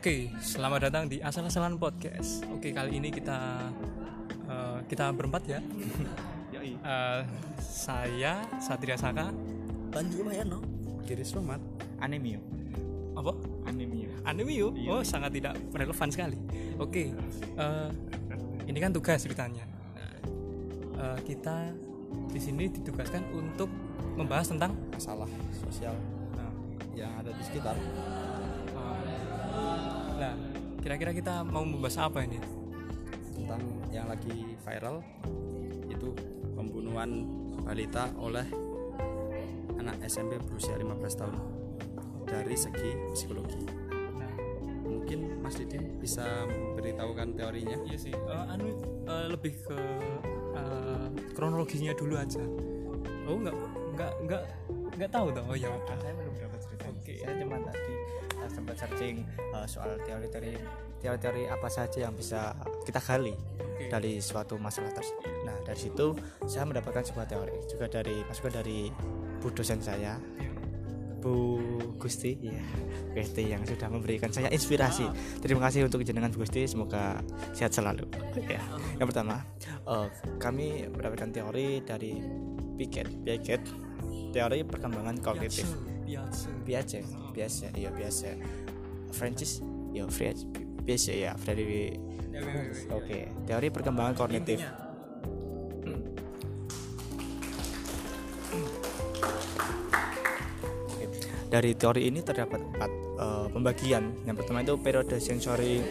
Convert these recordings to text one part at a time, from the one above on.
Oke, selamat datang di Asal-asalan Podcast. Oke, kali ini kita eh, kita berempat ya. Eh, saya Satria Saka. Bantu Mayano Giris Romat Anemio. Apa? Anemio. Anemio. Oh, sangat tidak relevan sekali. Oke, eh, ini kan tugas ceritanya. Nah, eh, kita di sini ditugaskan untuk membahas tentang masalah sosial nah, yang ada di sekitar Nah, kira-kira kita mau membahas apa ini? tentang yang lagi viral itu pembunuhan balita oleh anak SMP berusia 15 tahun dari segi psikologi Nah, mungkin Mas Didin bisa beritahukan teorinya iya sih. Eh, anu eh, lebih ke eh, kronologinya dulu aja. Oh, enggak enggak enggak enggak tahu dong. Oh ya. Saya belum dapat cerita. Oke. Saya cuma tadi uh, sempat searching uh, soal teori-teori teori-teori apa saja yang bisa kita gali Oke. dari suatu masalah tersebut. Nah dari situ saya mendapatkan sebuah teori juga dari masukan dari bu dosen saya. Bu Gusti ya Gusti yang sudah memberikan saya inspirasi terima kasih untuk jenengan Bu Gusti semoga sehat selalu ya yang pertama eh, kami mendapatkan teori dari Piaget Piaget teori perkembangan kognitif Piaget. Biasa iya biasa Francis ya Fred biasa ya Ya, ya, ya, ya. oke teori perkembangan kognitif. Dari teori ini terdapat empat eh, pembagian. Yang pertama itu periode sensori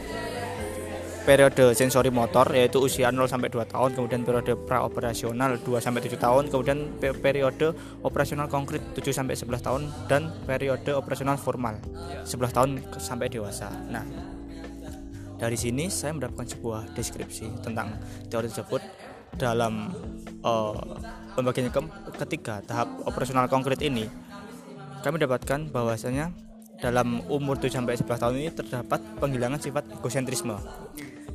periode sensori motor yaitu usia 0 sampai 2 tahun, kemudian periode praoperasional 2 sampai 7 tahun, kemudian pe- periode operasional konkret 7 sampai 11 tahun dan periode operasional formal 11 tahun sampai dewasa. Nah, dari sini saya mendapatkan sebuah deskripsi tentang teori tersebut dalam eh, pembagian ke- ketiga tahap operasional konkret ini kami dapatkan bahwasanya dalam umur 7 sampai 11 tahun ini terdapat penghilangan sifat egosentrisme.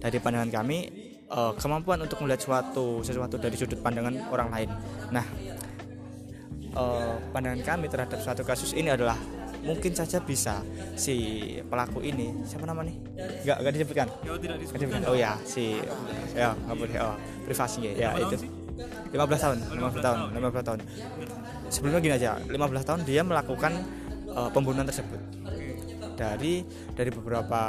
Dari pandangan kami eh, kemampuan untuk melihat suatu sesuatu dari sudut pandangan orang lain. Nah, eh, pandangan kami terhadap suatu kasus ini adalah mungkin saja bisa si pelaku ini siapa namanya? Enggak, enggak disebutkan. Ya, tidak Nggak disebutkan. disebutkan. Oh ya, si ya nggak boleh oh, privasi ya, ya itu. tahun sih? 15 tahun, 15 tahun, 15 tahun. Sebelumnya gini aja, 15 tahun dia melakukan eh, pembunuhan tersebut. Dari dari beberapa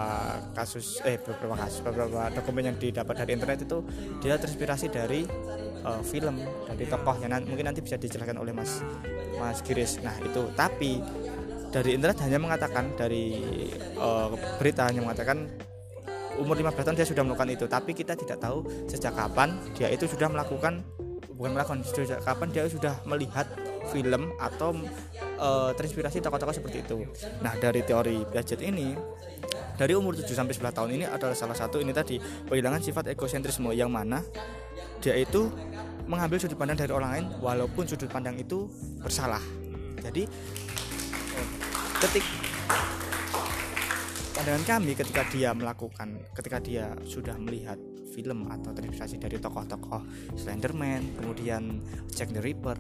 kasus eh beberapa kasus, beberapa dokumen yang didapat dari internet itu dia terinspirasi dari eh, film, dari tokohnya. Nan- mungkin nanti bisa dijelaskan oleh Mas Mas Giris. Nah, itu. Tapi dari internet hanya mengatakan dari eh, berita hanya mengatakan umur 15 tahun dia sudah melakukan itu. Tapi kita tidak tahu sejak kapan dia itu sudah melakukan bukan melakukan sejak kapan dia sudah melihat film atau eh, terinspirasi tokoh-tokoh seperti itu. Nah dari teori Piaget ini dari umur 7 sampai 11 tahun ini adalah salah satu ini tadi kehilangan sifat egosentrisme yang mana dia itu mengambil sudut pandang dari orang lain walaupun sudut pandang itu bersalah. Jadi ketik pandangan kami ketika dia melakukan ketika dia sudah melihat film atau terinspirasi dari tokoh-tokoh Slenderman kemudian Jack the Ripper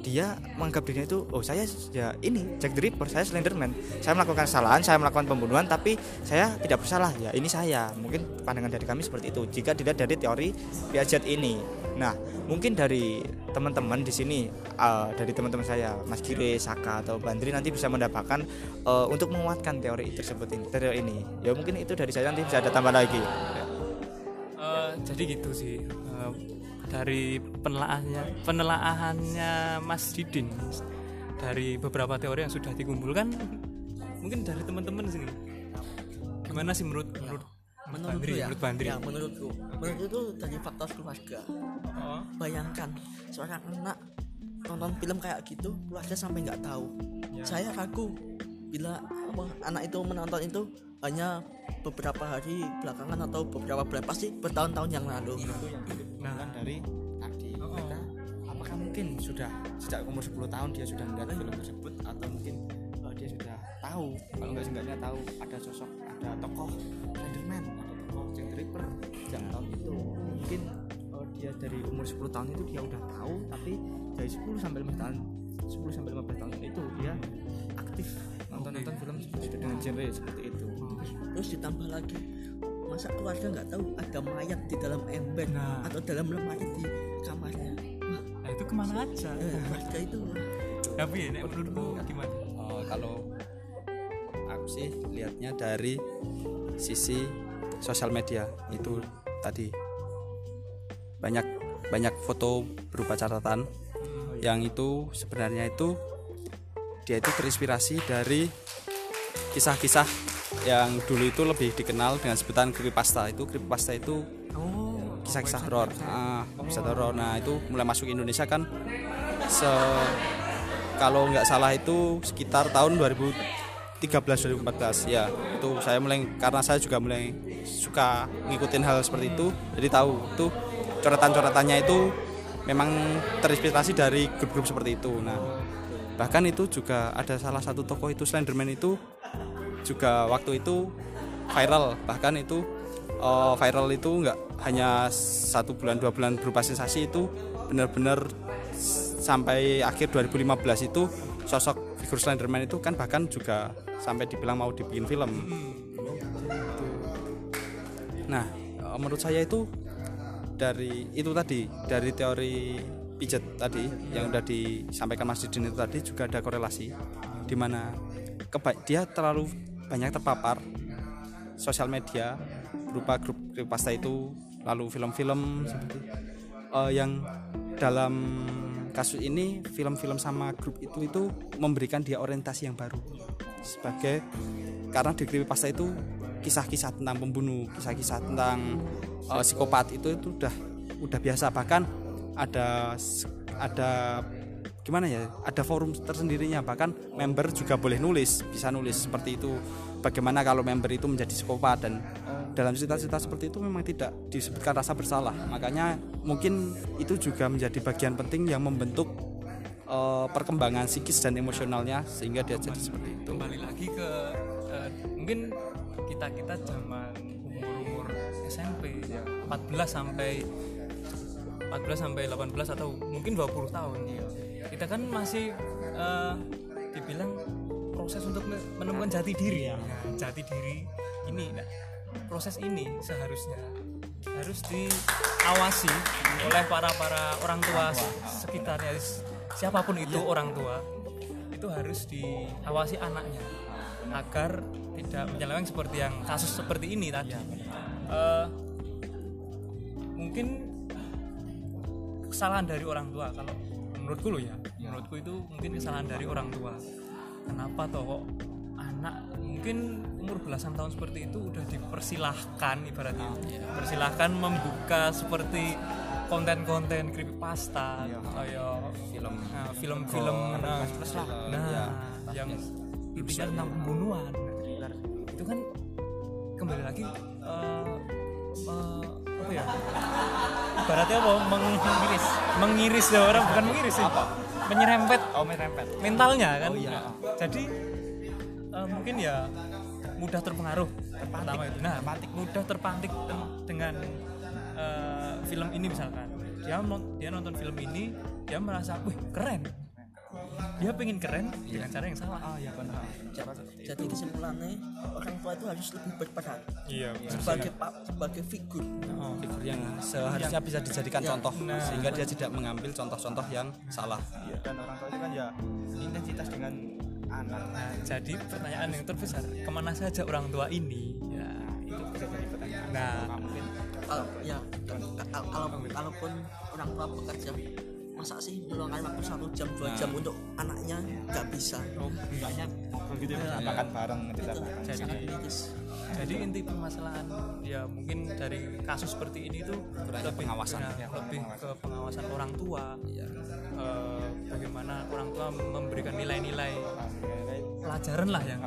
dia menganggap dirinya itu oh saya ya ini Jack the Ripper saya Slenderman. Saya melakukan kesalahan saya melakukan pembunuhan tapi saya tidak bersalah. Ya ini saya. Mungkin pandangan dari kami seperti itu. Jika dilihat dari teori Piaget ini. Nah mungkin dari teman-teman di sini eh, dari teman-teman saya Mas Gire Saka atau Bandri nanti bisa mendapatkan eh, untuk menguatkan teori tersebut ini teori ini. Ya mungkin itu dari saya nanti bisa ada tambah lagi. Eh, jadi gitu sih. Eh, dari penelaahannya penelaahannya Mas Didin dari beberapa teori yang sudah dikumpulkan mungkin dari teman-teman sini. Gimana sih menurut menurut Mas Menurutku Bandri, ya. menurut Bandri? Ya menurutku. Menurutku itu dari faktor keluarga. Oh, Bayangkan Seorang anak Nonton film kayak gitu Keluarga sampai nggak tahu. Ya. Saya ragu. Bila anak itu menonton itu Hanya beberapa hari belakangan Atau beberapa bulan Pasti bertahun-tahun yang lalu. Itu dikumpulkan dari tadi. Oh. mereka apakah mungkin sudah sejak umur 10 tahun dia sudah melihat film tersebut atau mungkin eh, dia sudah tahu kalau nggak seenggaknya tahu ada sosok ada tokoh Slenderman ada tokoh Jack Ripper sejak tahun itu. Mungkin eh, dia dari umur 10 tahun itu dia udah tahu tapi dari 10 sampai 15 tahun 10 sampai 15 tahun itu dia aktif nonton nonton film dengan genre seperti itu. Terus ditambah lagi masa keluarga nggak tahu ada mayat di dalam ember Nah. atau dalam lemari di kamarnya? Wah. Nah itu ke mana aja? Eh, keluarga itu tapi nek menurutmu gimana? Oh, kalau aku sih lihatnya dari sisi sosial media itu tadi. Banyak banyak foto berupa catatan yang itu sebenarnya itu dia itu terinspirasi dari kisah-kisah yang dulu itu lebih dikenal dengan sebutan creepypasta. Itu creepypasta itu oh kisah-kisah horor. Ah kisah horor. Nah itu mulai masuk Indonesia kan se kalau nggak salah itu sekitar tahun 2013 2014 ya itu saya mulai karena saya juga mulai suka ngikutin hal seperti itu jadi tahu itu coretan-coretannya itu memang terinspirasi dari grup-grup seperti itu. Nah bahkan itu juga ada salah satu tokoh itu Slenderman itu juga waktu itu viral. Bahkan itu eh, viral itu nggak hanya satu bulan dua bulan berupa sensasi itu benar-benar sampai akhir 2015 itu sosok figur Slenderman itu kan bahkan juga sampai dibilang mau dibikin film. Nah eh, menurut saya itu dari itu tadi dari teori pijet tadi yang udah disampaikan Mas Didin itu tadi juga ada korelasi. Di mana dia terlalu banyak terpapar sosial media berupa grup pasta itu lalu film-film seperti eh, yang dalam kasus ini film-film sama grup itu itu memberikan dia orientasi yang baru. Sebagai karena di pasta itu kisah-kisah tentang pembunuh kisah-kisah tentang eh, psikopat itu itu udah udah biasa. Bahkan ada ada gimana ya ada forum tersendirinya. Bahkan member juga boleh nulis bisa nulis seperti itu. Bagaimana kalau member itu menjadi psikopat dan dalam cerita-cerita seperti itu memang tidak disebutkan rasa bersalah. Makanya mungkin itu juga menjadi bagian penting yang membentuk eh, perkembangan psikis dan emosionalnya sehingga dia jadi seperti itu. Kembali lagi ke eh, mungkin kita kita zaman umur umur SMP 14 sampai 14 sampai 18 atau mungkin 20 tahun kita kan masih eh, dibilang proses untuk me- menemukan jati diri. Ya jati diri ini nah, proses ini seharusnya harus diawasi oleh para para orang tua sekitarnya. Siapa pun itu orang tua itu harus diawasi anaknya agar tidak menyeleweng seperti yang kasus seperti ini tadi. Eh, mungkin kesalahan dari orang tua kalau menurutku loh ya. Menurutku itu mungkin kesalahan dari orang tua. Kenapa toh kok anak mungkin umur belasan tahun seperti itu udah dipersilahkan ibaratnya. Persilahkan membuka seperti konten-konten creepypasta film. nah, film-film nah, nah yang intinya tentang pembunuhan. itu kan kembali lagi eh, eh, apa ya? Ibaratnya apa? Mengiris. Mengiris ya orang bukan mengiris sih. Menyerempet. Oh merempet mentalnya kan? Jadi eh, mungkin ya mudah terpengaruh. Pertama itu. Nah mudah terpantik dengan eh, film ini misalkan. Dia dia nonton film ini dia merasa wih keren dia pengen keren dengan cara yang salah oh ya benar. Jadi kesimpulannya orang tua itu harus lebih berperan. Iya sebagai pa- sebagai figur. Figur yang seharusnya bisa dijadikan contoh sehingga dia tidak mengambil contoh-contoh yang salah. Iya, dan orang tua itu kan ya intensitas dengan anak. Nah, jadi pertanyaan yang terbesar ke mana saja orang tua ini? Ya itu bisa jadi pertanyaan. Nah. Mungkin kalau ya kalau kalau kalaupun orang tua bekerja masa sih meluangkan waktu satu jam dua jam untuk anaknya? Nggak bisa. Enggaknya ngobrol gitu ya bisa makan bareng kita jadi jadi inti permasalahan ya mungkin dari kasus seperti ini tuh lebih pengawasan. ya, lebih ke pengawasan orang tua. Eh, bagaimana orang tua memberikan nilai-nilai pelajaran lah yang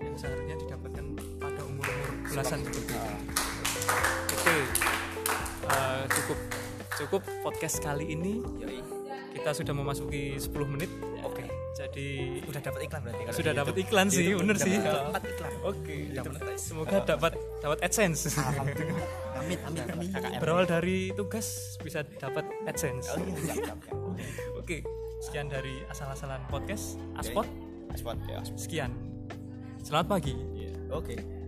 yang seharusnya didapatkan pada umur-umur belasan seperti itu. Oke, Eh, cukup cukup podcast kali ini. Kita sudah memasuki 10 menit. Oke, jadi udah dapat iklan berarti kalau sudah dapat iklan sih, YouTube bener sih. dapat iklan Oke, semoga dapat dapat AdSense. amit amit amit Berawal dari tugas bisa dapat AdSense. Oh, iya, Oke, sekian dari asal-asalan podcast Aspot. Spot ya Sekian. selamat pagi Oke.